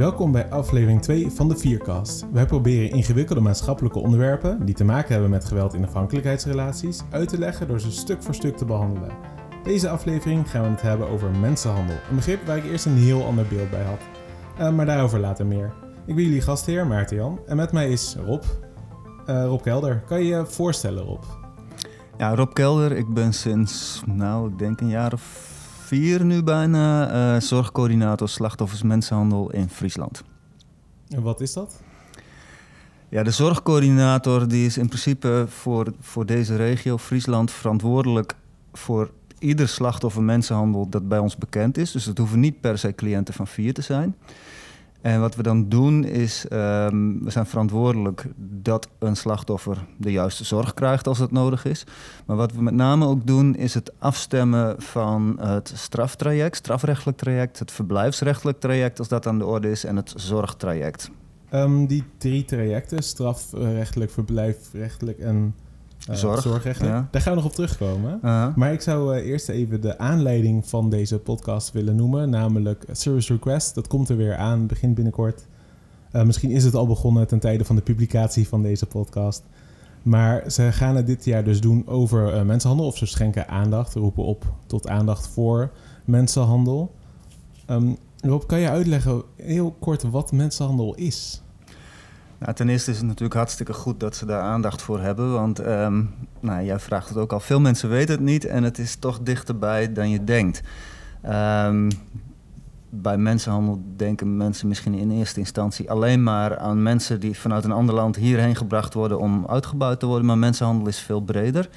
Welkom bij aflevering 2 van de Vierkast. Wij proberen ingewikkelde maatschappelijke onderwerpen die te maken hebben met geweld in afhankelijkheidsrelaties uit te leggen door ze stuk voor stuk te behandelen. Deze aflevering gaan we het hebben over mensenhandel, een begrip waar ik eerst een heel ander beeld bij had. Uh, maar daarover later meer. Ik ben jullie gastheer Maarten Jan en met mij is Rob. Uh, Rob Kelder, kan je je voorstellen Rob? Ja, Rob Kelder, ik ben sinds, nou, ik denk een jaar of vier nu bijna uh, zorgcoördinator slachtoffers mensenhandel in Friesland. En wat is dat? Ja, de zorgcoördinator die is in principe voor, voor deze regio Friesland verantwoordelijk voor ieder slachtoffer mensenhandel dat bij ons bekend is. Dus het hoeven niet per se cliënten van vier te zijn. En wat we dan doen is, um, we zijn verantwoordelijk dat een slachtoffer de juiste zorg krijgt als het nodig is. Maar wat we met name ook doen is het afstemmen van het straftraject, strafrechtelijk traject, het verblijfsrechtelijk traject als dat aan de orde is en het zorgtraject. Um, die drie trajecten, strafrechtelijk, verblijfrechtelijk en uh, Zorg. Daar gaan we nog op terugkomen. Maar ik zou uh, eerst even de aanleiding van deze podcast willen noemen. Namelijk Service Request. Dat komt er weer aan, begint binnenkort. Uh, misschien is het al begonnen ten tijde van de publicatie van deze podcast. Maar ze gaan het dit jaar dus doen over mensenhandel. Of ze schenken aandacht, roepen op tot aandacht voor mensenhandel. Um, Rob, kan je uitleggen heel kort wat mensenhandel is? Nou, ten eerste is het natuurlijk hartstikke goed dat ze daar aandacht voor hebben. Want ehm, nou, jij vraagt het ook al. Veel mensen weten het niet en het is toch dichterbij dan je denkt. Um, bij mensenhandel denken mensen misschien in eerste instantie alleen maar aan mensen die vanuit een ander land hierheen gebracht worden om uitgebuit te worden. Maar mensenhandel is veel breder.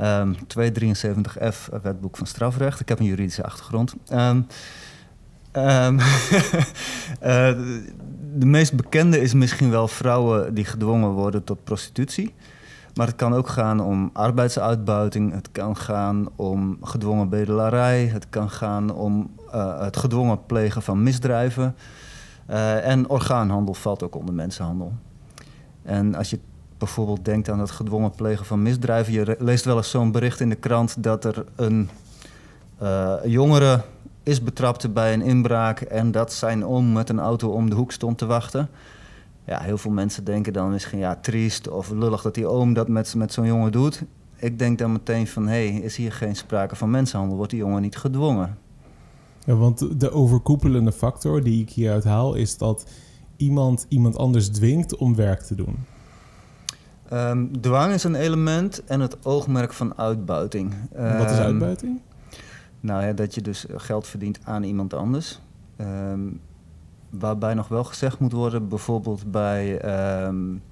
Um, 273F, wetboek van strafrecht. Ik heb een juridische achtergrond. Um, um, de meest bekende is misschien wel vrouwen die gedwongen worden tot prostitutie. Maar het kan ook gaan om arbeidsuitbuiting, het kan gaan om gedwongen bedelarij, het kan gaan om uh, het gedwongen plegen van misdrijven. Uh, en orgaanhandel valt ook onder mensenhandel. En als je bijvoorbeeld denkt aan het gedwongen plegen van misdrijven, je leest wel eens zo'n bericht in de krant dat er een jongere is betrapt bij een inbraak en dat zijn oom met een auto om de hoek stond te wachten. Ja, heel veel mensen denken dan misschien ja, triest of lullig dat die oom dat met, met zo'n jongen doet. Ik denk dan meteen van, hé, hey, is hier geen sprake van mensenhandel? Wordt die jongen niet gedwongen? Ja, want de overkoepelende factor die ik hieruit haal is dat iemand iemand anders dwingt om werk te doen. Um, dwang is een element en het oogmerk van uitbuiting. Wat is ehm, uitbuiting? Nou ja, dat je dus geld verdient aan iemand anders. Um, waarbij nog wel gezegd moet worden, bijvoorbeeld bij um,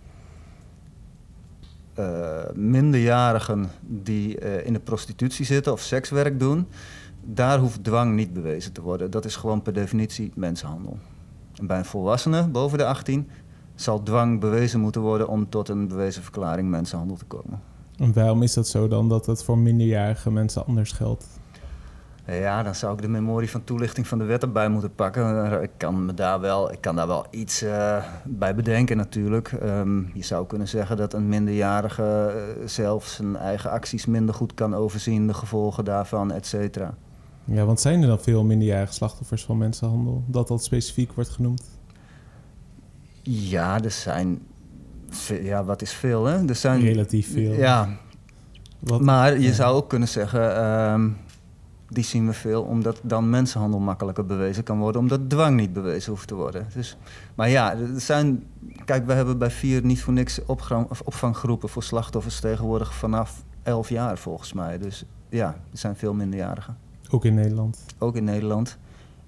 uh, minderjarigen die uh, in de prostitutie zitten of sekswerk doen, daar hoeft dwang niet bewezen te worden. Dat is gewoon per definitie mensenhandel. En bij een volwassene boven de 18 zal dwang bewezen moeten worden om tot een bewezen verklaring mensenhandel te komen. En waarom is dat zo dan dat het voor minderjarige mensen anders geldt? Ja, dan zou ik de memorie van toelichting van de wet erbij moeten pakken. Ik kan, me daar, wel, ik kan daar wel iets uh, bij bedenken natuurlijk. Um, je zou kunnen zeggen dat een minderjarige uh, zelf zijn eigen acties minder goed kan overzien, de gevolgen daarvan, et cetera. Ja, want zijn er dan veel minderjarige slachtoffers van mensenhandel? Dat dat specifiek wordt genoemd? Ja, er zijn... Ja, wat is veel, hè? Er zijn... Relatief veel. Ja. Wat, maar je ja. zou ook kunnen zeggen... Um, die zien we veel, omdat dan mensenhandel makkelijker bewezen kan worden, omdat dwang niet bewezen hoeft te worden. Dus, maar ja, er zijn, kijk, we hebben bij vier niet voor niks opvanggroepen voor slachtoffers tegenwoordig vanaf 11 jaar volgens mij. Dus ja, er zijn veel minderjarigen. Ook in Nederland? Ook in Nederland.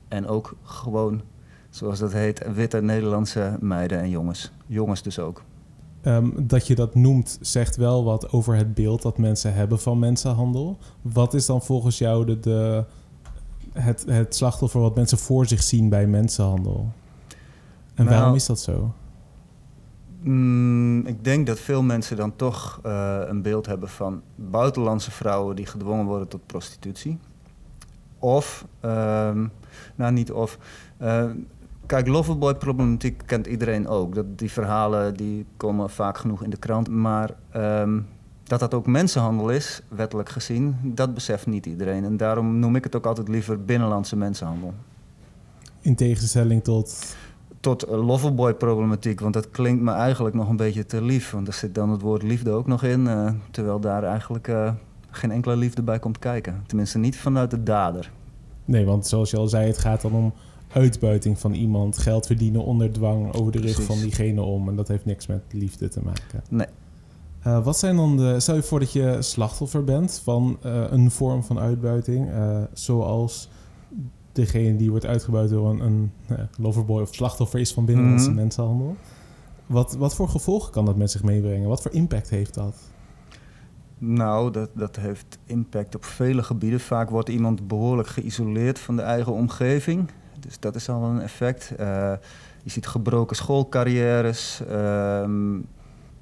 En ook gewoon, zoals dat heet, witte Nederlandse meiden en jongens. Jongens dus ook. Um, dat je dat noemt, zegt wel wat over het beeld dat mensen hebben van mensenhandel. Wat is dan volgens jou de, de, het, het slachtoffer wat mensen voor zich zien bij mensenhandel? En nou, waarom is dat zo? Mm, ik denk dat veel mensen dan toch uh, een beeld hebben van buitenlandse vrouwen die gedwongen worden tot prostitutie. Of, um, nou niet of, uh, Kijk, Loverboy-problematiek kent iedereen ook. Dat, die verhalen die komen vaak genoeg in de krant. Maar um, dat dat ook mensenhandel is, wettelijk gezien, dat beseft niet iedereen. En daarom noem ik het ook altijd liever binnenlandse mensenhandel. In tegenstelling tot. tot loverboy-problematiek. Want dat klinkt me eigenlijk nog een beetje te lief. Want er zit dan het woord liefde ook nog in. Uh, terwijl daar eigenlijk uh, geen enkele liefde bij komt kijken. Tenminste, niet vanuit de dader. Nee, want zoals je al zei, het gaat dan om uitbuiting van iemand. Geld verdienen onder dwang over de rug van diegene om. En dat heeft niks met liefde te maken. Nee. Uh, wat zijn dan de. Stel je voor dat je slachtoffer bent van een vorm van uitbuiting. zoals degene die wordt uitgebuit door een, een loverboy of slachtoffer is van binnenlandse mm mensenhandel. Wat, wat voor gevolgen kan dat met zich meebrengen? Wat voor impact heeft dat? Nou, dat, dat heeft impact op vele gebieden. Vaak wordt iemand behoorlijk geïsoleerd van de eigen omgeving. Dus dat is al een effect. Uh, je ziet gebroken schoolcarrières, uh,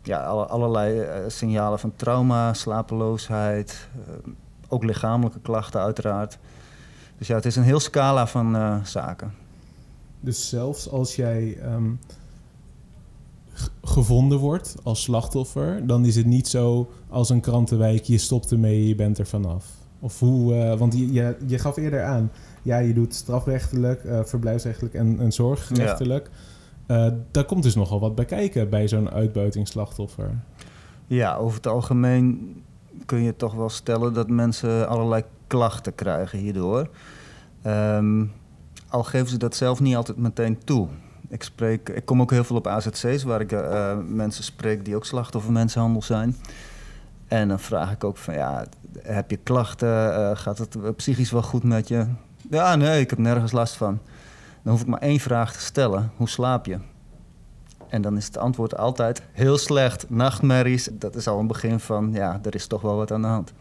ja, allerlei uh, signalen van trauma, slapeloosheid, uh, ook lichamelijke klachten uiteraard. Dus ja, het is een heel scala van uh, zaken. Dus zelfs als jij um, gevonden wordt als slachtoffer, dan is het niet zo als een krantenwijk, je stopt ermee, je bent er vanaf. Of hoe, want je, je, gaf eerder aan, ja, je doet strafrechtelijk, uh, verblijfsrechtelijk en, en zorgrechtelijk. Ja. daar komt dus nogal wat bij kijken bij zo'n uitbuitingsslachtoffer. Ja, over het algemeen kun je toch wel stellen dat mensen allerlei klachten krijgen hierdoor. Um, al geven ze dat zelf niet altijd meteen toe. Ik, spreek, ik kom ook heel veel op AZC's waar ik uh, mensen spreek die ook slachtoffer mensenhandel zijn. En dan vraag ik ook van ja, heb je klachten? Uh, gaat het psychisch wel goed met je? Ja, nee, ik heb nergens last van. Dan hoef ik maar één vraag te stellen. Hoe slaap je? En dan is het antwoord altijd heel slecht, nachtmerries. Dat is al een begin van, ja, er is toch wel wat aan de hand.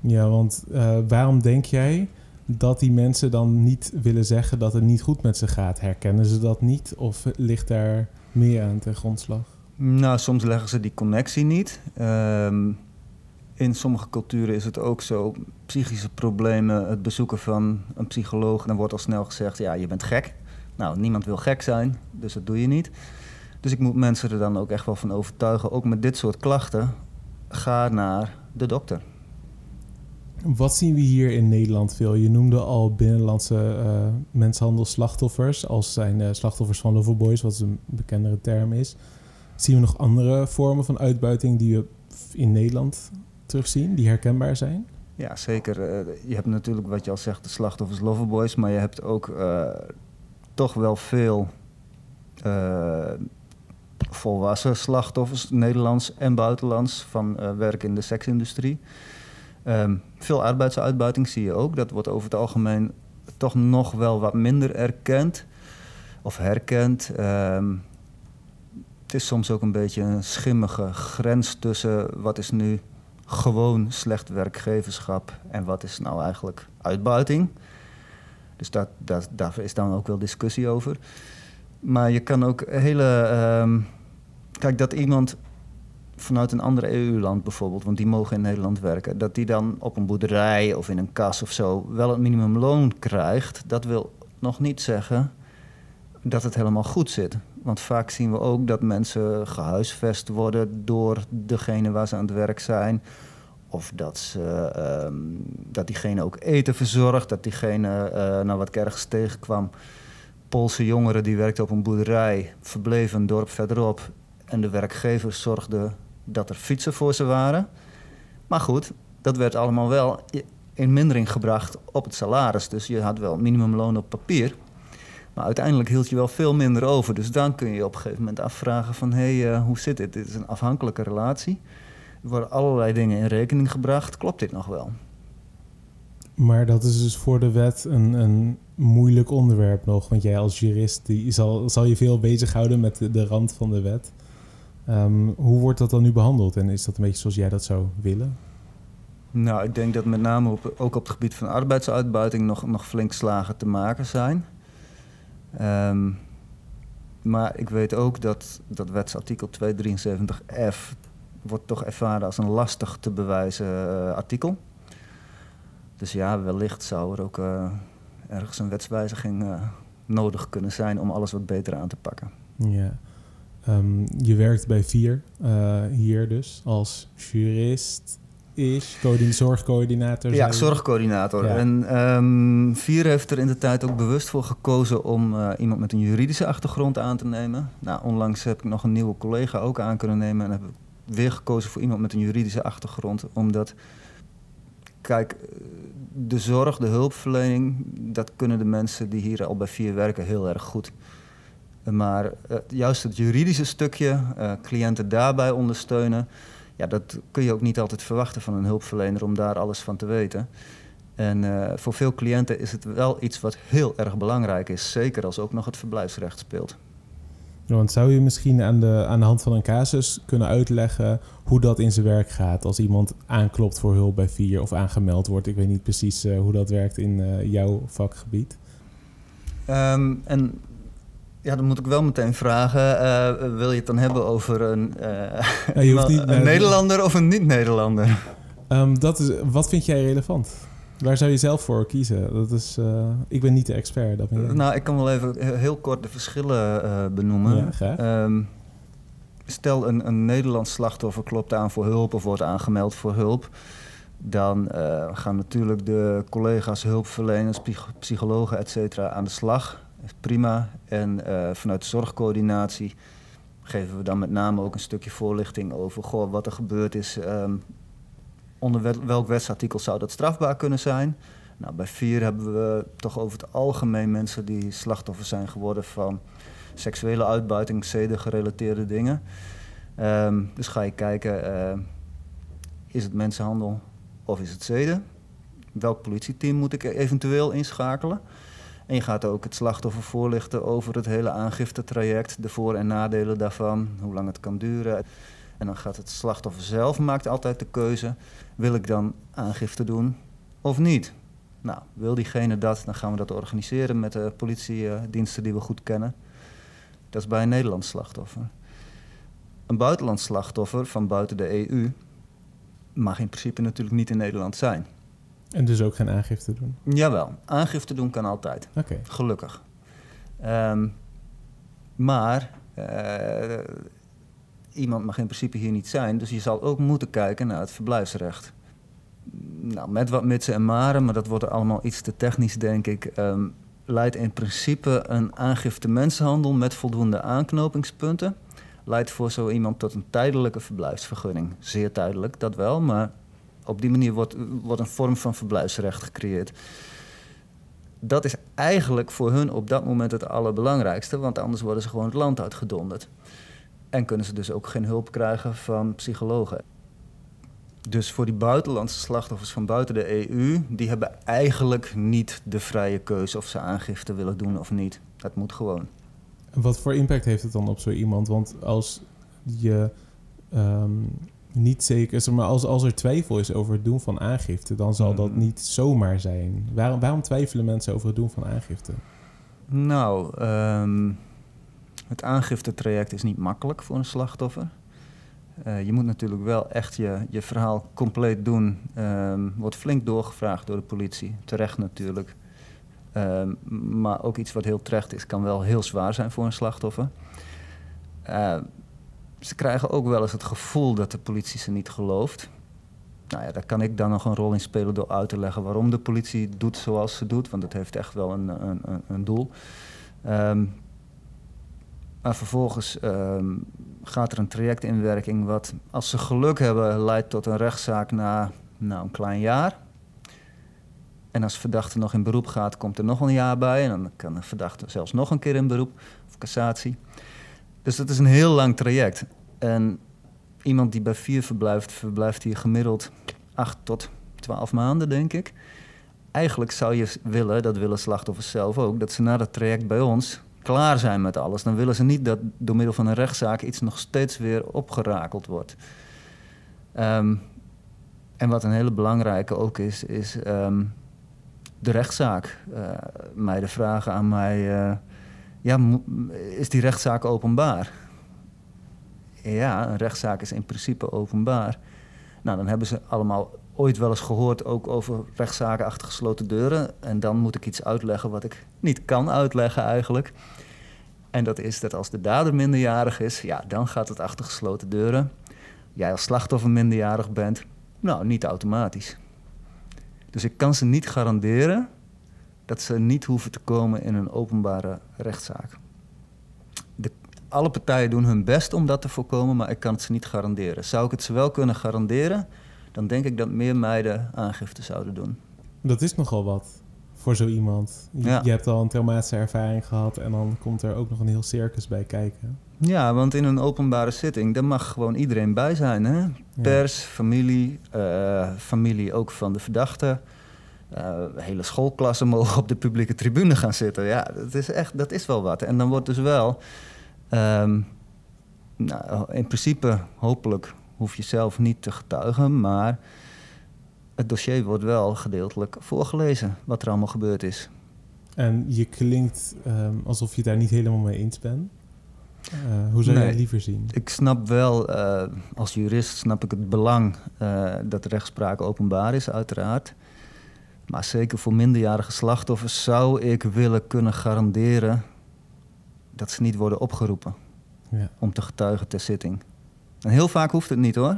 Ja, want uh, waarom denk jij dat die mensen dan niet willen zeggen dat het niet goed met ze gaat? Herkennen ze dat niet of ligt daar meer aan ten grondslag? Nou, soms leggen ze die connectie niet. Um, in sommige culturen is het ook zo, psychische problemen, het bezoeken van een psycholoog, dan wordt al snel gezegd, ja, je bent gek. Nou, niemand wil gek zijn, dus dat doe je niet. Dus ik moet mensen er dan ook echt wel van overtuigen, ook met dit soort klachten, ga naar de dokter. Wat zien we hier in Nederland veel? Je noemde al binnenlandse uh, mensenhandelsslachtoffers als zijn uh, slachtoffers van loverboys, wat een bekendere term is. Zien we nog andere vormen van uitbuiting die we in Nederland terugzien, die herkenbaar zijn? Ja, zeker. Uh, je hebt natuurlijk wat je al zegt, de slachtoffers loverboys, maar je hebt ook toch wel veel volwassen slachtoffers, Nederlands en buitenlands, van werk in de seksindustrie. Um, veel arbeidsuitbuiting zie je ook. Dat wordt over het algemeen toch nog wel wat minder erkend of herkend. Um, het is soms ook een beetje een schimmige grens tussen wat is nu gewoon slecht werkgeverschap en wat is nou eigenlijk uitbuiting. Dus dat, dat, daar is dan ook wel discussie over. Maar je kan ook hele. Um, kijk, dat iemand vanuit een ander EU-land bijvoorbeeld, want die mogen in Nederland werken, dat die dan op een boerderij of in een kas of zo wel het minimumloon krijgt, dat wil nog niet zeggen dat het helemaal goed zit. Want vaak zien we ook dat mensen gehuisvest worden door degene waar ze aan het werk zijn. Of dat, ze, um, dat diegene ook eten verzorgt, dat diegene, uh, wat ik ergens tegenkwam, Poolse jongeren die werkten op een boerderij, verbleven een dorp verderop. En de werkgever zorgde dat er fietsen voor ze waren. Maar goed, dat werd allemaal wel in mindering gebracht op het salaris. Dus je had wel minimumloon op papier. Maar uiteindelijk hield je wel veel minder over. Dus dan kun je op een gegeven moment afvragen van... hé, hey, uh, hoe zit dit? Dit is een afhankelijke relatie. Er worden allerlei dingen in rekening gebracht. Klopt dit nog wel? Maar dat is dus voor de wet een, een moeilijk onderwerp nog. Want jij als jurist die zal, zal je veel bezighouden met de, de rand van de wet. Um, hoe wordt dat dan nu behandeld en is dat een beetje zoals jij dat zou willen? Nou, ik denk dat met name op, ook op het gebied van arbeidsuitbuiting nog, nog flink slagen te maken zijn. Um, maar ik weet ook dat dat wetsartikel 273f wordt toch ervaren als een lastig te bewijzen uh, artikel. Dus ja, wellicht zou er ook uh, ergens een wetswijziging uh, nodig kunnen zijn om alles wat beter aan te pakken. Ja. Um, je werkt bij Vier hier dus als jurist. Is zorgcoördinator. Ja, zorgcoördinator. En um, Vier heeft er in de tijd ook bewust voor gekozen om uh, iemand met een juridische achtergrond aan te nemen. Nou, onlangs heb ik nog een nieuwe collega ook aan kunnen nemen en heb ik weer gekozen voor iemand met een juridische achtergrond, omdat kijk, de zorg, de hulpverlening, dat kunnen de mensen die hier al bij Vier werken heel erg goed. Maar uh, juist het juridische stukje, uh, cliënten daarbij ondersteunen, ja, dat kun je ook niet altijd verwachten van een hulpverlener om daar alles van te weten. En uh, voor veel cliënten is het wel iets wat heel erg belangrijk is, zeker als ook nog het verblijfsrecht speelt. want zou je misschien aan de, aan de hand van een casus kunnen uitleggen hoe dat in zijn werk gaat als iemand aanklopt voor hulp bij Vier of aangemeld wordt? Ik weet niet precies uh, hoe dat werkt in uh, jouw vakgebied. Um, en ja, dan moet ik wel meteen vragen. Uh, wil je het dan hebben over een, uh, ja, niet, een Nederlander of een niet-Nederlander? Um, dat is, wat vind jij relevant? Waar zou je zelf voor kiezen? Dat is, uh, ik ben niet de expert. Dat ben nou, ik kan wel even heel kort de verschillen benoemen. Ja, um, stel, een, een Nederlands slachtoffer klopt aan voor hulp of wordt aangemeld voor hulp. Dan gaan natuurlijk de collega's, hulpverleners, psychologen, et cetera, aan de slag prima. En uh, vanuit zorgcoördinatie geven we dan met name ook een stukje voorlichting over goh, wat er gebeurd is. Um, onder welk wetsartikel zou dat strafbaar kunnen zijn? Nou, bij vier hebben we toch over het algemeen mensen die slachtoffer zijn geworden van seksuele uitbuiting, zeden-gerelateerde dingen. Um, dus ga je kijken, uh, is het mensenhandel of is het zeden? Welk politieteam moet ik eventueel inschakelen? En je gaat ook het slachtoffer voorlichten over het hele aangiftetraject, de voor- en nadelen daarvan, hoe lang het kan duren. En dan gaat het slachtoffer zelf, maakt altijd de keuze, wil ik dan aangifte doen of niet? Nou, wil diegene dat, dan gaan we dat organiseren met de politiediensten die we goed kennen. Dat is bij een Nederlands slachtoffer. Een buitenlands slachtoffer van buiten de EU mag in principe natuurlijk niet in Nederland zijn. En dus ook geen aangifte doen? Jawel, aangifte doen kan altijd. Oké. Gelukkig. Um, maar uh, iemand mag in principe hier niet zijn, dus je zal ook moeten kijken naar het verblijfsrecht. Nou, met wat mitsen en maren, maar dat wordt allemaal iets te technisch, denk ik. Um, leidt in principe een aangifte mensenhandel met voldoende aanknopingspunten. Leidt voor zo iemand tot een tijdelijke verblijfsvergunning. Zeer tijdelijk, dat wel, maar op die manier wordt, wordt een vorm van verblijfsrecht gecreëerd. Dat is eigenlijk voor hun op dat moment het allerbelangrijkste, want anders worden ze gewoon het land uitgedonderd. En kunnen ze dus ook geen hulp krijgen van psychologen. Dus voor die buitenlandse slachtoffers van buiten de EU, die hebben eigenlijk niet de vrije keuze of ze aangifte willen doen of niet. Dat moet gewoon. Wat voor impact heeft het dan op zo iemand? Want als je ehm, niet zeker. Maar als, als er twijfel is over het doen van aangifte, dan zal dat mhm. niet zomaar zijn. Waarom, waarom twijfelen mensen over het doen van aangifte? Nou, um, het aangiftetraject is niet makkelijk voor een slachtoffer. Uh, je moet natuurlijk wel echt je, je verhaal compleet doen. Um, wordt flink doorgevraagd door de politie. Terecht natuurlijk. Um, maar ook iets wat heel terecht is, kan wel heel zwaar zijn voor een slachtoffer. Uh, ze krijgen ook wel eens het gevoel dat de politie ze niet gelooft. Nou ja, daar kan ik dan nog een rol in spelen door uit te leggen waarom de politie doet zoals ze doet, want dat heeft echt wel een, een, een doel. Um, maar vervolgens um, gaat er een traject in werking wat, als ze geluk hebben, leidt tot een rechtszaak na nou, een klein jaar. En als verdachte nog in beroep gaat, komt er nog een jaar bij. En dan kan de verdachte zelfs nog een keer in beroep of cassatie. Dus dat is een heel lang traject. En iemand die bij vier verblijft, verblijft hier gemiddeld acht tot twaalf maanden, denk ik. Eigenlijk zou je willen, dat willen slachtoffers zelf ook, dat ze na dat traject bij ons klaar zijn met alles. Dan willen ze niet dat door middel van een rechtszaak iets nog steeds weer opgerakeld wordt. Ehm, en wat een hele belangrijke ook is, is ehm, de rechtszaak. Uh, meiden vragen aan mij. Uh, ja, is die rechtszaak openbaar? Ja, een rechtszaak is in principe openbaar. Nou, dan hebben ze allemaal ooit wel eens gehoord ook over rechtszaken achter gesloten deuren. En dan moet ik iets uitleggen wat ik niet kan uitleggen eigenlijk. En dat is dat als de dader minderjarig is, ja, dan gaat het achter gesloten deuren. Jij als slachtoffer minderjarig bent, Nou, niet automatisch. Dus ik kan ze niet garanderen dat ze niet hoeven te komen in een openbare rechtszaak. De, alle partijen doen hun best om dat te voorkomen, maar ik kan het ze niet garanderen. Zou ik het ze wel kunnen garanderen, dan denk ik dat meer meiden aangifte zouden doen. Dat is nogal wat voor zo iemand. Je, je hebt al een traumatische ervaring gehad en dan komt er ook nog een heel circus bij kijken. Ja, want in een openbare zitting, daar mag gewoon iedereen bij zijn. Hè? Pers, familie, uh, familie ook van de verdachte. Uh, hele schoolklassen mogen op de publieke tribune gaan zitten. Ja, dat is, echt, dat is wel wat. En dan wordt dus wel... Um, nou, in principe, hopelijk hoef je zelf niet te getuigen... maar het dossier wordt wel gedeeltelijk voorgelezen... wat er allemaal gebeurd is. En je klinkt um, alsof je daar niet helemaal mee eens bent. Uh, hoe zou je het liever zien? Ik snap wel, uh, als jurist snap ik het belang uh, dat rechtspraak openbaar is, uiteraard. Maar zeker voor minderjarige slachtoffers zou ik willen kunnen garanderen dat ze niet worden opgeroepen ja. om te getuigen ter zitting. En heel vaak hoeft het niet hoor.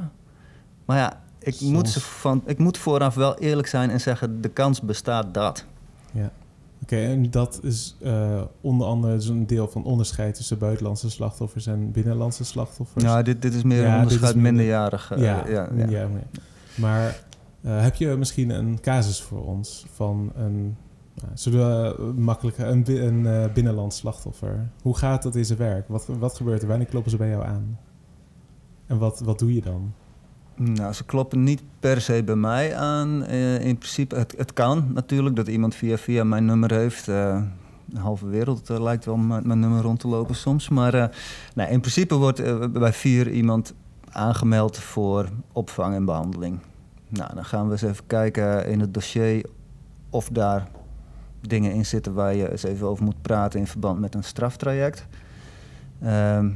Maar ja, ik moet, ze van, ik moet vooraf wel eerlijk zijn en zeggen: de kans bestaat dat. Ja. Oké, en dat is uh, onder andere dus een deel van onderscheid tussen buitenlandse slachtoffers en binnenlandse slachtoffers. Nou, dit, dit is meer ja, een onderscheid minderjarige. ja, ja, ja, Maar uh, heb je misschien een casus voor ons van een, nou, een, een binnenlands slachtoffer? Hoe gaat dat in zijn werk? Wat, wat gebeurt er? Wanneer kloppen ze bij jou aan? En wat, wat doe je dan? Nou, ze kloppen niet per se bij mij aan. In principe, het, het kan natuurlijk dat iemand via via mijn nummer heeft. Uh, de halve wereld lijkt wel met mijn nummer rond te lopen soms. Maar nou, in principe wordt bij vier iemand aangemeld voor opvang en behandeling. Nou, dan gaan we eens even kijken in het dossier of daar dingen in zitten waar je eens even over moet praten in verband met een straftraject. Ehm,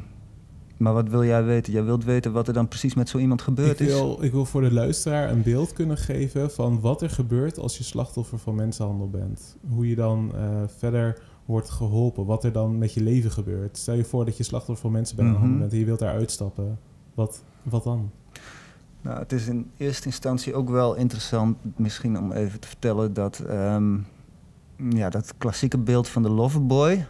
maar wat wil jij weten? Jij wilt weten wat er dan precies met zo iemand gebeurd ik wil, is? Ik wil voor de luisteraar een beeld kunnen geven van wat er gebeurt als je slachtoffer van mensenhandel bent. Hoe je dan uh, verder wordt geholpen. Wat er dan met je leven gebeurt. Stel je voor dat je slachtoffer van mensenhandel mm bent en je wilt daar uitstappen. Wat, wat dan? Nou, het is in eerste instantie ook wel interessant misschien om even te vertellen dat... Um, ja, dat klassieke beeld van de loverboy...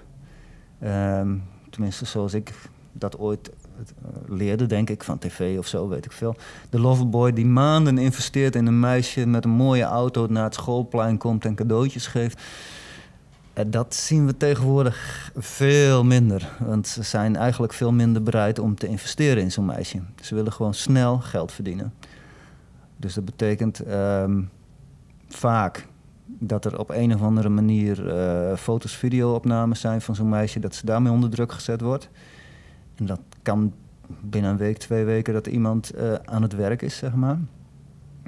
Um, tenminste zoals ik dat ooit eh, leerde, denk ik, van tv of zo, weet ik veel. De loverboy die maanden investeert in een meisje met een mooie auto... naar het schoolplein komt en cadeautjes geeft... Eh, dat zien we tegenwoordig veel minder. Want ze zijn eigenlijk veel minder bereid om te investeren in zo'n meisje. Ze willen gewoon snel geld verdienen. Dus dat betekent ehm, vaak dat er op een of andere manier uh, foto's, video-opnames zijn van zo'n meisje, dat ze daarmee onder druk gezet wordt. En dat kan binnen een week, twee weken dat iemand uh, aan het werk is, zeg maar.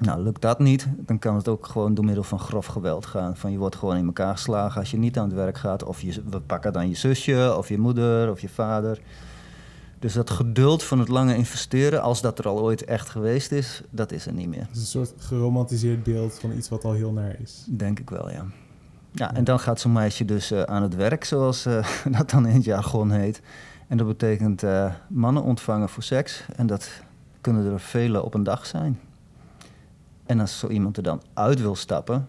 Nou, lukt dat niet, dan kan het ook gewoon door middel van grof geweld gaan. Van je wordt gewoon in elkaar geslagen als je niet aan het werk gaat. Of je, we pakken dan je zusje, of je moeder, of je vader. Dus dat geduld van het lange investeren, als dat er al ooit echt geweest is, dat is er niet meer. Het is een soort geromantiseerd beeld van iets wat al heel naar is. Denk ik wel, ja. Ja, en dan gaat zo'n meisje dus uh, aan het werk, zoals uh, dat dan in het jargon heet. En dat betekent uh, mannen ontvangen voor seks. En dat kunnen er vele op een dag zijn. En als zo iemand er dan uit wil stappen,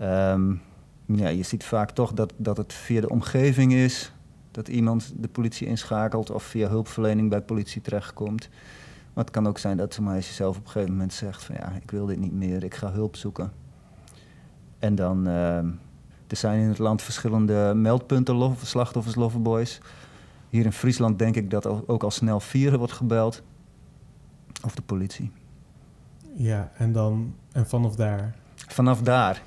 um, ja, je ziet vaak toch dat, dat het via de omgeving is, dat iemand de politie inschakelt of via hulpverlening bij politie terechtkomt. Maar het kan ook zijn dat zo'n meisje zelf op een gegeven moment zegt van ja, ik wil dit niet meer, ik ga hulp zoeken. En dan, uh, er zijn in het land verschillende meldpunten, slachtoffers, loverboys. Hier in Friesland denk ik dat ook al snel vieren wordt gebeld. Of de politie. Ja, en dan en vanaf daar? Vanaf daar.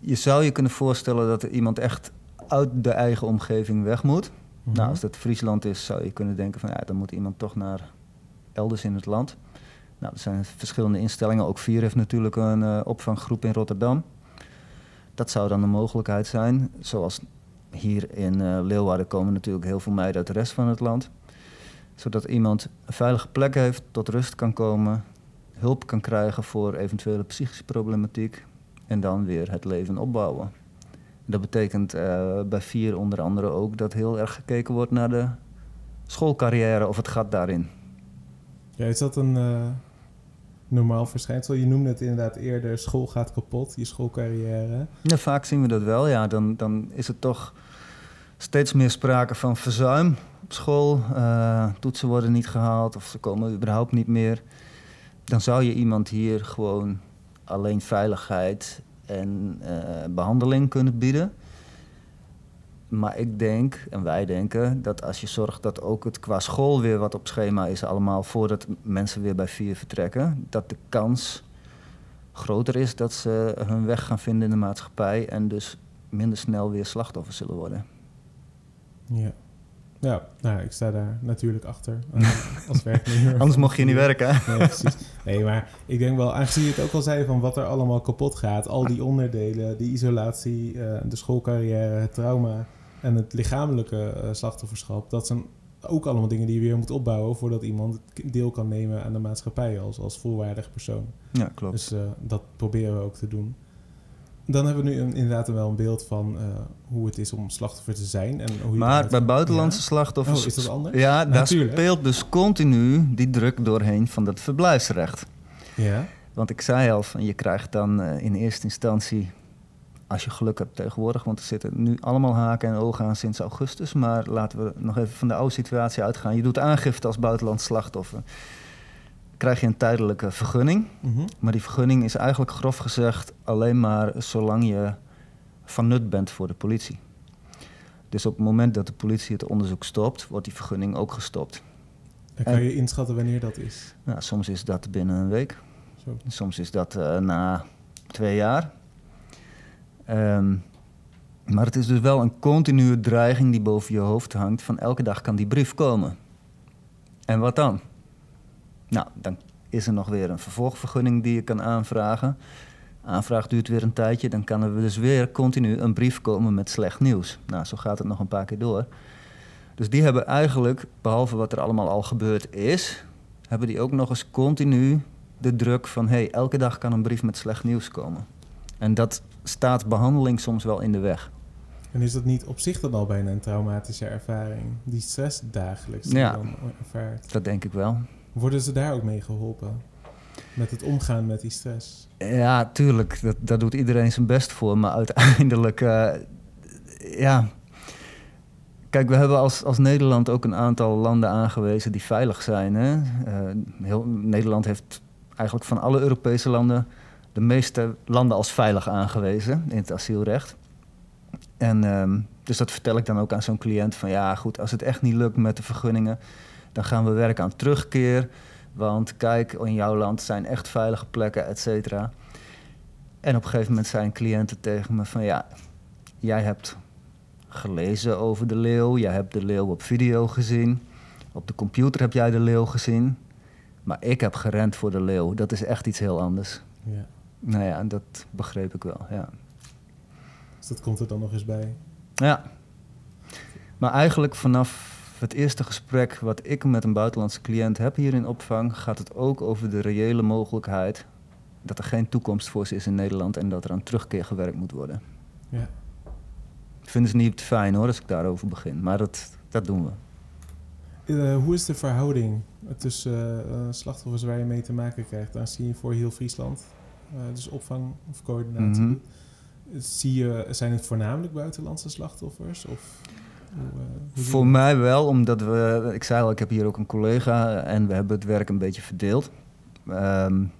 Je zou je kunnen voorstellen dat er iemand echt uit de eigen omgeving weg moet. Mhm. Nou, als dat Friesland is, zou je kunnen denken van ja, dan moet iemand toch naar elders in het land. Nou, er zijn verschillende instellingen. Ook Vier heeft natuurlijk een uh, opvanggroep in Rotterdam. Dat zou dan een mogelijkheid zijn. Zoals hier in uh, Leeuwarden komen natuurlijk heel veel meiden uit de rest van het land. Zodat iemand een veilige plek heeft, tot rust kan komen, hulp kan krijgen voor eventuele psychische problematiek en dan weer het leven opbouwen. Dat betekent uh, bij vier onder andere ook dat heel erg gekeken wordt naar de schoolcarrière of het gat daarin. Ja, is dat een, uh, normaal verschijnsel? Je noemde het inderdaad eerder, school gaat kapot, je schoolcarrière. Ja, vaak zien we dat wel, ja. Dan, dan is het toch steeds meer sprake van verzuim op school. Uh, toetsen worden niet gehaald of ze komen überhaupt niet meer. Dan zou je iemand hier gewoon alleen veiligheid en uh, behandeling kunnen bieden. Maar ik denk, en wij denken, dat als je zorgt dat ook het qua school weer wat op schema is, allemaal voordat mensen weer bij vier vertrekken, dat de kans groter is dat ze hun weg gaan vinden in de maatschappij en dus minder snel weer slachtoffer zullen worden. Ja. Ja, nou, ik sta daar natuurlijk achter uh, als werknemer. Anders mocht je niet werken. Nee, precies. Nee, maar ik denk wel, aangezien je het ook al zei van wat er allemaal kapot gaat, al die onderdelen, die isolatie, uh, de schoolcarrière, het trauma, en het lichamelijke uh, slachtofferschap, dat zijn ook allemaal dingen die je weer moet opbouwen voordat iemand deel kan nemen aan de maatschappij als, als volwaardig persoon. Ja, klopt. Dus uh, dat proberen we ook te doen. Dan hebben we nu een, inderdaad wel een beeld van uh, hoe het is om slachtoffer te zijn. En hoe maar bij buitenlandse ja. slachtoffers... Oh, is dat anders? Ja, daar speelt dus continu die druk doorheen van dat verblijfsrecht. Ja. Want ik zei al, van, je krijgt dan in eerste instantie als je geluk hebt tegenwoordig, want er zitten nu allemaal haken en ogen aan sinds augustus. Maar laten we nog even van de oude situatie uitgaan. Je doet aangifte als buitenlands slachtoffer. Krijg je een tijdelijke vergunning. Mhm. Maar die vergunning is eigenlijk grof gezegd alleen maar zolang je van nut bent voor de politie. Dus op het moment dat de politie het onderzoek stopt, wordt die vergunning ook gestopt. En kan je inschatten wanneer dat is? Nou, soms is dat binnen een week. Zo. Soms is dat uh, na twee jaar. Um, maar het is dus wel een continue dreiging die boven je hoofd hangt van elke dag kan die brief komen. En wat dan? Nou, dan is er nog weer een vervolgvergunning die je kan aanvragen. Aanvraag duurt weer een tijdje, dan kan er dus weer continu een brief komen met slecht nieuws. Nou, zo gaat het nog een paar keer door. Dus die hebben eigenlijk, behalve wat er allemaal al gebeurd is, hebben die ook nog eens continu de druk van hé, hey, elke dag kan een brief met slecht nieuws komen. En dat staat behandeling soms wel in de weg. En is dat niet op zich dan al bijna een traumatische ervaring? Die stress dagelijks ja, dan ervaart? dat denk ik wel. Worden ze daar ook mee geholpen? Met het omgaan met die stress? Ja, tuurlijk. Dat, daar doet iedereen zijn best voor. Maar uiteindelijk, uh, ja... Kijk, we hebben als, als Nederland ook een aantal landen aangewezen die veilig zijn. Hè? Uh, heel, Nederland heeft eigenlijk van alle Europese landen de meeste landen als veilig aangewezen in het asielrecht. En um, dus dat vertel ik dan ook aan zo'n cliënt van ja, goed, als het echt niet lukt met de vergunningen, dan gaan we werken aan terugkeer. Want kijk, in jouw land zijn echt veilige plekken, et cetera. En op een gegeven moment zijn cliënten tegen me van ja, jij hebt gelezen over de leeuw, jij hebt de leeuw op video gezien, op de computer heb jij de leeuw gezien, maar ik heb gerend voor de leeuw. Dat is echt iets heel anders. Ja. Nou ja, dat begreep ik wel, ja. Dus dat komt er dan nog eens bij? Ja. Maar eigenlijk vanaf het eerste gesprek wat ik met een buitenlandse cliënt heb hier in opvang, gaat het ook over de reële mogelijkheid dat er geen toekomst voor ze is in Nederland en dat er aan terugkeer gewerkt moet worden. Ja. Vinden ze niet fijn hoor, als ik daarover begin, maar dat, dat doen we. Uh, hoe is de verhouding tussen uh, slachtoffers waar je mee te maken krijgt? Dan zie je voor heel Friesland uh, dus opvang of coördinatie. Mm -hmm. Zie je, zijn het voornamelijk buitenlandse slachtoffers? Of, hoe, hoe Voor mij wel, omdat we, ik zei al, ik heb hier ook een collega en we hebben het werk een beetje verdeeld. Um,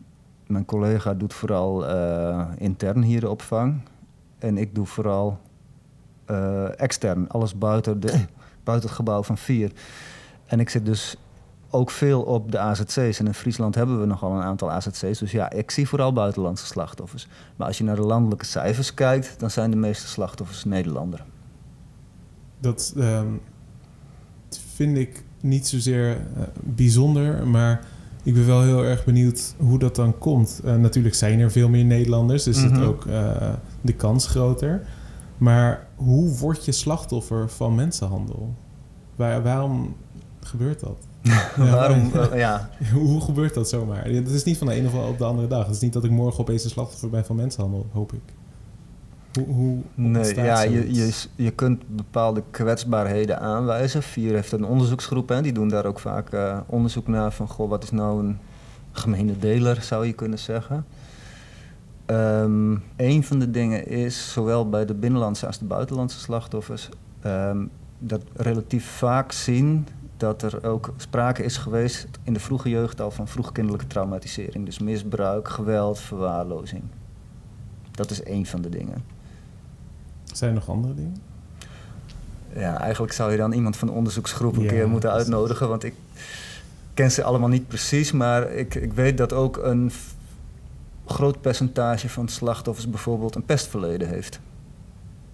mijn collega doet vooral uh, intern hier de opvang en ik doe vooral extern, alles buiten, de, buiten het gebouw van vier. En ik zit dus ook veel op de AZC's. En in Friesland hebben we nogal een aantal AZC's. Dus ja, ik zie vooral buitenlandse slachtoffers. Maar als je naar de landelijke cijfers kijkt, dan zijn de meeste slachtoffers Nederlander. Dat um, vind ik niet zozeer uh, bijzonder, maar ik ben wel heel erg benieuwd hoe dat dan komt. Uh, natuurlijk zijn er veel meer Nederlanders, dus mm -hmm. is het ook uh, de kans groter. Maar hoe word je slachtoffer van mensenhandel? Waar, waarom gebeurt dat? Ja, Waarom? Uh, ja. Hoe, hoe, gebeurt dat zomaar? Het is niet van de ene op de andere dag. Het is niet dat ik morgen opeens een slachtoffer ben van mensenhandel, hoop ik. Hoe, hoe nee, ja, je, je, je kunt bepaalde kwetsbaarheden aanwijzen. Vier heeft een onderzoeksgroep en die doen daar ook vaak uh, onderzoek naar van goh, wat is nou een gemene deler, zou je kunnen zeggen. Um, een van de dingen is, zowel bij de binnenlandse als de buitenlandse slachtoffers, um, dat relatief vaak zien dat er ook sprake is geweest in de vroege jeugd al van vroegkindelijke traumatisering. Dus misbruik, geweld, verwaarlozing. Dat is één van de dingen. Zijn er nog andere dingen? Ja, eigenlijk zou je dan iemand van de onderzoeksgroep een keer moeten uitnodigen, want ik ken ze allemaal niet precies, maar ik, ik weet dat ook een groot percentage van slachtoffers bijvoorbeeld een pestverleden heeft.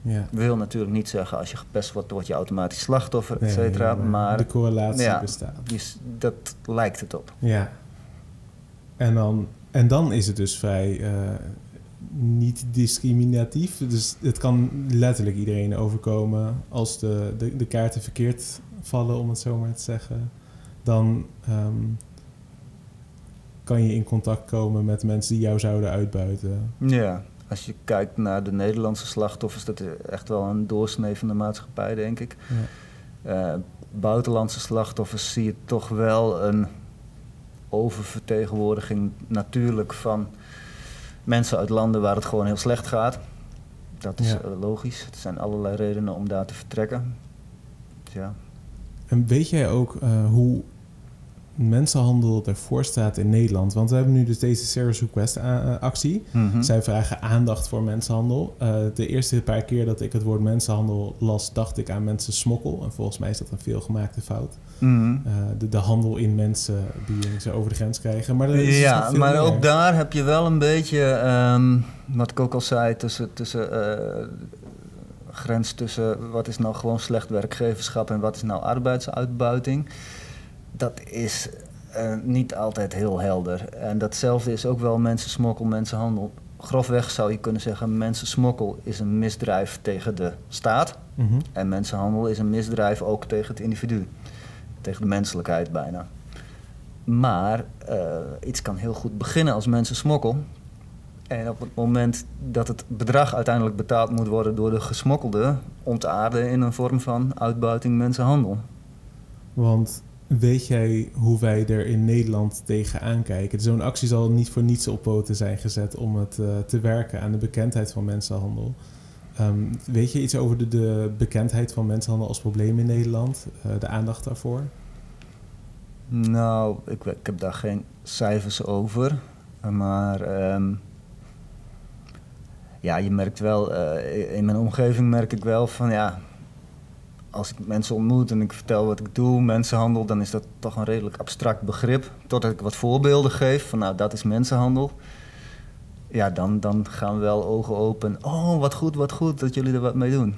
Ja. Wil natuurlijk niet zeggen als je gepest wordt, word je automatisch slachtoffer, et cetera. maar, de correlatie bestaat. Dus dat lijkt het op. Ja. En dan, en dan is het dus vrij uh, niet discriminatief. Dus het kan letterlijk iedereen overkomen als de, de, de kaarten verkeerd vallen, om het zo maar te zeggen. Dan um, kan je in contact komen met mensen die jou zouden uitbuiten. Ja, als je kijkt naar de Nederlandse slachtoffers, dat is echt wel een doorsnee van de maatschappij, denk ik. Ja. Uh, buitenlandse slachtoffers zie je toch wel een oververtegenwoordiging natuurlijk van mensen uit landen waar het gewoon heel slecht gaat. Dat is eh, logisch. Er zijn allerlei redenen om daar te vertrekken. Ja. En weet jij ook uh, hoe mensenhandel ervoor staat in Nederland. Want we hebben nu dus deze Serious Request eh, eh, actie. Mm Zij vragen aandacht voor mensenhandel. Uh, de eerste paar keer dat ik het woord mensenhandel las, dacht ik aan mensen smokkel. En volgens mij is dat een veelgemaakte fout. Mhm. de, de, handel in mensen die ze over de grens krijgen. Maar is ja, maar ook daar heb je wel een beetje, um, wat ik ook al zei, tussen, tussen grens tussen wat is nou gewoon slecht werkgeverschap en wat is nou arbeidsuitbuiting dat is uh, niet altijd heel helder. En datzelfde is ook wel mensensmokkel, mensenhandel. Grofweg zou je kunnen zeggen, mensensmokkel is een misdrijf tegen de staat. Mm En mensenhandel is een misdrijf ook tegen het individu. Tegen de menselijkheid bijna. Maar uh, iets kan heel goed beginnen als mensensmokkel. En op het moment dat het bedrag uiteindelijk betaald moet worden door de gesmokkelde, ontaarden in een vorm van uitbuiting mensenhandel. Want Weet jij hoe wij er in Nederland tegenaan kijken? Zo'n actie zal niet voor niets op poten zijn gezet om het uh, te werken aan de bekendheid van mensenhandel. Um, weet je iets over de, bekendheid van mensenhandel als probleem in Nederland? Uh, de aandacht daarvoor? Nou, ik, ik, heb daar geen cijfers over. Maar um, ja, je merkt wel, uh, in mijn omgeving merk ik wel van ja, als ik mensen ontmoet en ik vertel wat ik doe, mensenhandel, dan is dat toch een redelijk abstract begrip. Totdat ik wat voorbeelden geef van nou, dat is mensenhandel. Ja, dan, dan gaan wel ogen open. Oh, wat goed, wat goed dat jullie er wat mee doen.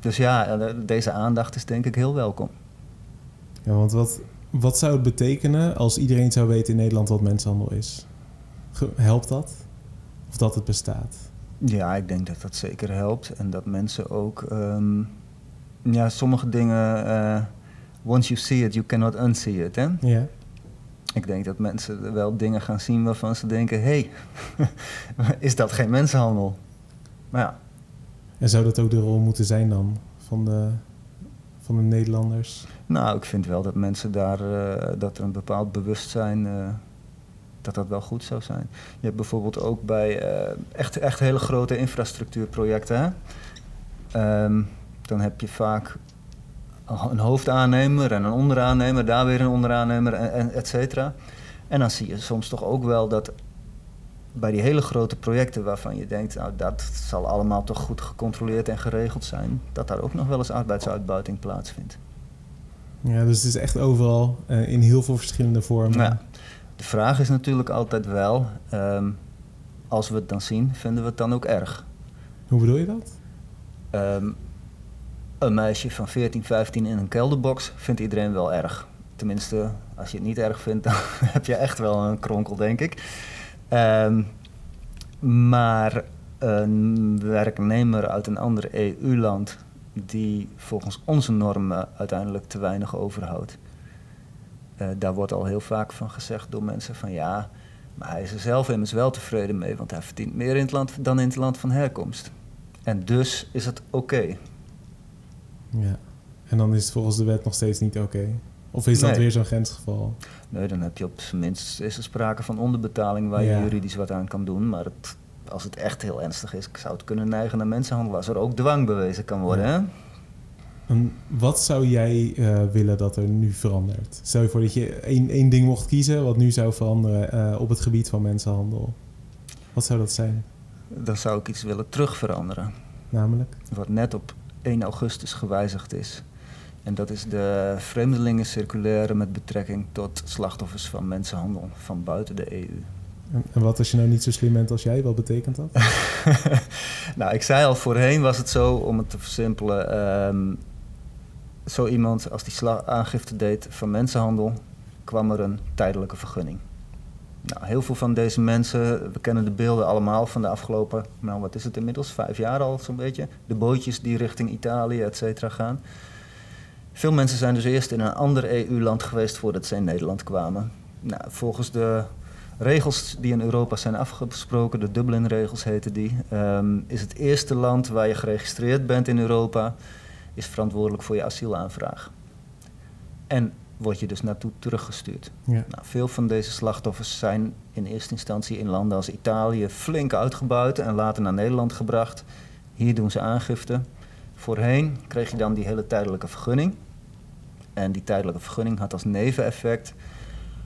Dus ja, eh, deze aandacht is denk ik heel welkom. Ja, want wat, wat zou het betekenen als iedereen zou weten in Nederland wat mensenhandel is? Helpt dat? Of dat het bestaat? Ja, ik denk dat dat zeker helpt. En dat mensen ook ehm, ja, sommige dingen, uh, once you see it, you cannot unsee it. Hè? Ja. Ik denk dat mensen wel dingen gaan zien waarvan ze denken: hé, hey, is dat geen mensenhandel? Maar ja. En zou dat ook de rol moeten zijn dan van de, van de Nederlanders? Nou, ik vind wel dat mensen daar, uh, dat er een bepaald bewustzijn, uh, dat dat wel goed zou zijn. Je hebt bijvoorbeeld ook bij echt, echt hele grote infrastructuurprojecten. Hè? Um, dan heb je vaak een hoofdaannemer en een onderaannemer, daar weer een onderaannemer, en, et cetera. En dan zie je soms toch ook wel dat bij die hele grote projecten waarvan je denkt, nou dat zal allemaal toch goed gecontroleerd en geregeld zijn, dat daar ook nog wel eens arbeidsuitbuiting plaatsvindt. Ja, dus het is echt overal uh, in heel veel verschillende vormen. Ja, de vraag is natuurlijk altijd wel, um, als we het dan zien, vinden we het dan ook erg? Hoe bedoel je dat? Um, een meisje van 14, 15 in een kelderbox vindt iedereen wel erg. Tenminste, als je het niet erg vindt, dan heb je echt wel een kronkel, denk ik. Um, maar een werknemer uit een ander EU-land die volgens onze normen uiteindelijk te weinig overhoudt. Uh, daar wordt al heel vaak van gezegd door mensen van ja, maar hij is er zelf immers wel tevreden mee, want hij verdient meer in het land dan in het land van herkomst. En dus is het oké. Ja. En dan is het volgens de wet nog steeds niet oké. Of is dat weer zo'n grensgeval? Nee, dan heb je op zijn minst is er sprake van onderbetaling waar je juridisch wat aan kan doen. Maar het, als het echt heel ernstig is, zou het kunnen neigen naar mensenhandel als er ook dwang bewezen kan worden. Hè? En wat zou jij uh, willen dat er nu verandert? Stel je voor dat je één, één ding mocht kiezen wat nu zou veranderen uh, op het gebied van mensenhandel. Wat zou dat zijn? Dan zou ik iets willen terugveranderen. Namelijk? Wat net op 1 augustus gewijzigd is. En dat is de vreemdelingencirculaire met betrekking tot slachtoffers van mensenhandel van buiten de EU. En wat als je nou niet zo slim bent als jij, wat betekent dat? nou, ik zei al voorheen was het zo, om het te versimpelen. Um, zo iemand, als die aangifte deed van mensenhandel, kwam er een tijdelijke vergunning. Nou, heel veel van deze mensen, we kennen de beelden allemaal van de afgelopen, nou wat is het inmiddels, vijf jaar al zo'n beetje. De bootjes die richting Italië, et cetera, gaan. Veel mensen zijn dus eerst in een ander EU-land geweest voordat ze in Nederland kwamen. Nou, volgens de regels die in Europa zijn afgesproken, de Dublin-regels heten die, um, is het eerste land waar je geregistreerd bent in Europa, is verantwoordelijk voor je asielaanvraag. En word je dus naartoe teruggestuurd. Ja. Nou, veel van deze slachtoffers zijn in eerste instantie in landen als Italië flink uitgebuit en later naar Nederland gebracht. Hier doen ze aangifte. Voorheen kreeg je dan die hele tijdelijke vergunning. En die tijdelijke vergunning had als neveneffect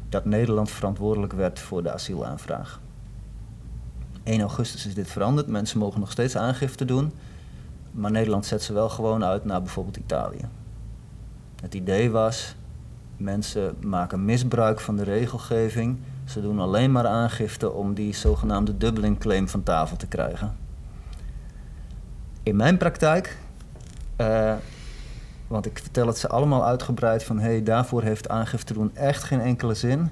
dat Nederland verantwoordelijk werd voor de asielaanvraag. 1 augustus is dit veranderd. Mensen mogen nog steeds aangifte doen. Maar Nederland zet ze wel gewoon uit naar bijvoorbeeld Italië. Het idee was, mensen maken misbruik van de regelgeving. Ze doen alleen maar aangifte om die zogenaamde Dublin claim van tafel te krijgen. In mijn praktijk uh, want ik vertel het ze allemaal uitgebreid van... hé, hey, daarvoor heeft aangifte doen echt geen enkele zin.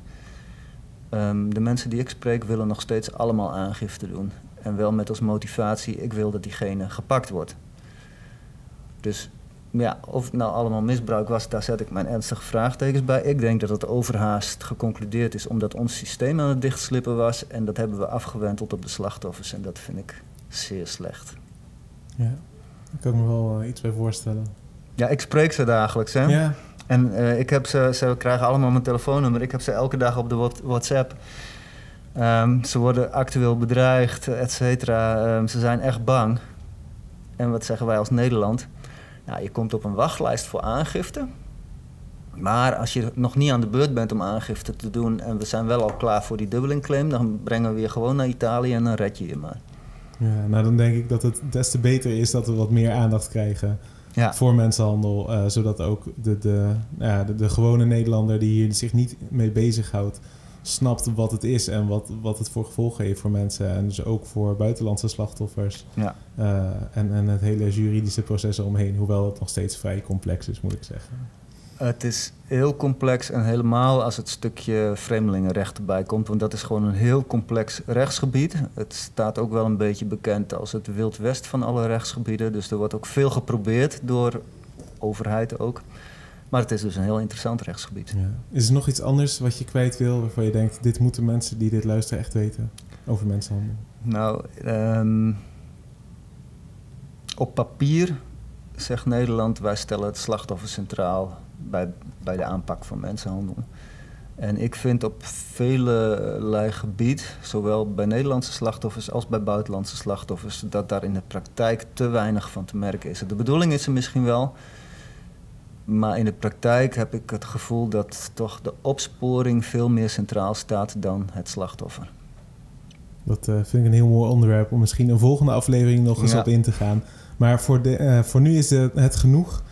Um, de mensen die ik spreek willen nog steeds allemaal aangifte doen. En wel met als motivatie, ik wil dat diegene gepakt wordt. Dus ja, of het nou allemaal misbruik was, daar zet ik mijn ernstige vraagtekens bij. Ik denk dat het overhaast geconcludeerd is omdat ons systeem aan het dichtslippen was. En dat hebben we afgewenteld op de slachtoffers. En dat vind ik zeer slecht. Ja, daar kan ik me wel uh, iets bij voorstellen. Ja, ik spreek ze dagelijks, hè. Ja. En uh, ik heb ze, ze krijgen allemaal mijn telefoonnummer. Ik heb ze elke dag op de WhatsApp. Um, ze worden actueel bedreigd, et cetera. Um, ze zijn echt bang. En wat zeggen wij als Nederland? Nou, je komt op een wachtlijst voor aangifte. Maar als je nog niet aan de beurt bent om aangifte te doen... en we zijn wel al klaar voor die Dublin claim... dan brengen we je gewoon naar Italië en dan red je je maar. Ja, nou dan denk ik dat het des te beter is dat we wat meer aandacht krijgen ja. voor mensenhandel. Uh, zodat ook de, de, ja, de, de, gewone Nederlander die hier zich niet mee bezighoudt, snapt wat het is en wat, wat het voor gevolgen heeft voor mensen. En dus ook voor buitenlandse slachtoffers. Ja. Uh, en, en het hele juridische proces eromheen, hoewel het nog steeds vrij complex is, moet ik zeggen. Het is heel complex en helemaal als het stukje vreemdelingenrecht erbij komt, want dat is gewoon een heel complex rechtsgebied. Het staat ook wel een beetje bekend als het Wild West van alle rechtsgebieden, dus er wordt ook veel geprobeerd door overheid ook. Maar het is dus een heel interessant rechtsgebied. Ja. Is er nog iets anders wat je kwijt wil, waarvan je denkt, dit moeten mensen die dit luisteren echt weten over mensenhandel? Nou, um, op papier zegt Nederland, wij stellen het slachtoffer centraal bij, bij de aanpak van mensenhandel. En ik vind op vele gebied, zowel bij Nederlandse slachtoffers als bij buitenlandse slachtoffers, dat daar in de praktijk te weinig van te merken is. De bedoeling is er misschien wel, maar in de praktijk heb ik het gevoel dat toch de opsporing veel meer centraal staat dan het slachtoffer. Dat uh, vind ik een heel mooi onderwerp om misschien een volgende aflevering nog eens op in te gaan. Maar voor, de, uh, voor nu is het, het genoeg.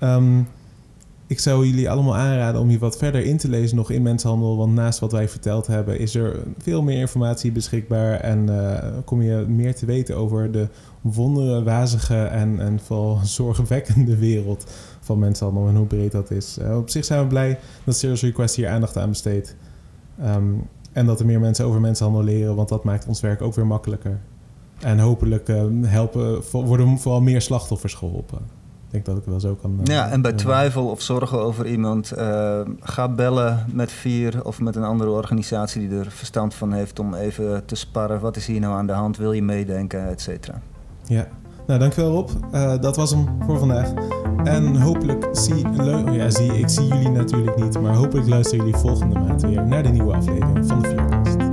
Um, ik zou jullie allemaal aanraden om je wat verder in te lezen nog in mensenhandel. Want naast wat wij verteld hebben, is er veel meer informatie beschikbaar. En uh, kom je meer te weten over de wondere, wazige en, en vooral zorgwekkende wereld van mensenhandel en hoe breed dat is. Uh, op zich zijn we blij dat Serious Request hier aandacht aan besteedt. Um, en dat er meer mensen over mensenhandel leren, want dat maakt ons werk ook weer makkelijker. En hopelijk uh, helpen, worden vooral meer slachtoffers geholpen denk dat ik wel zo kan. ja, en bij twijfel of zorgen over iemand, uh, ga bellen met Vier of met een andere organisatie die er verstand van heeft om even te sparren. Wat is hier nou aan de hand? Wil je meedenken, et cetera? Ja, nou dankjewel Rob. Uh, dat was hem voor vandaag. En hopelijk zie, oh ja, zie ik zie jullie natuurlijk niet, maar hopelijk luisteren jullie volgende maand weer naar de nieuwe aflevering van de Vierkast.